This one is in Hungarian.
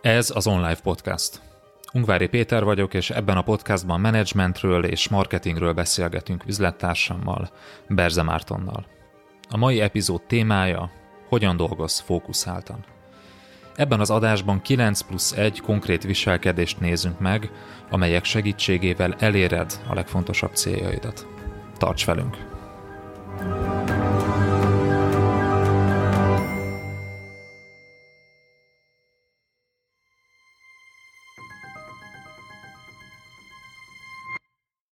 Ez az Online Podcast. Ungvári Péter vagyok, és ebben a podcastban menedzsmentről és marketingről beszélgetünk üzlettársammal, Berze Mártonnal. A mai epizód témája Hogyan dolgoz fókuszáltan. Ebben az adásban 9 plusz 1 konkrét viselkedést nézünk meg, amelyek segítségével eléred a legfontosabb céljaidat. Tarts velünk!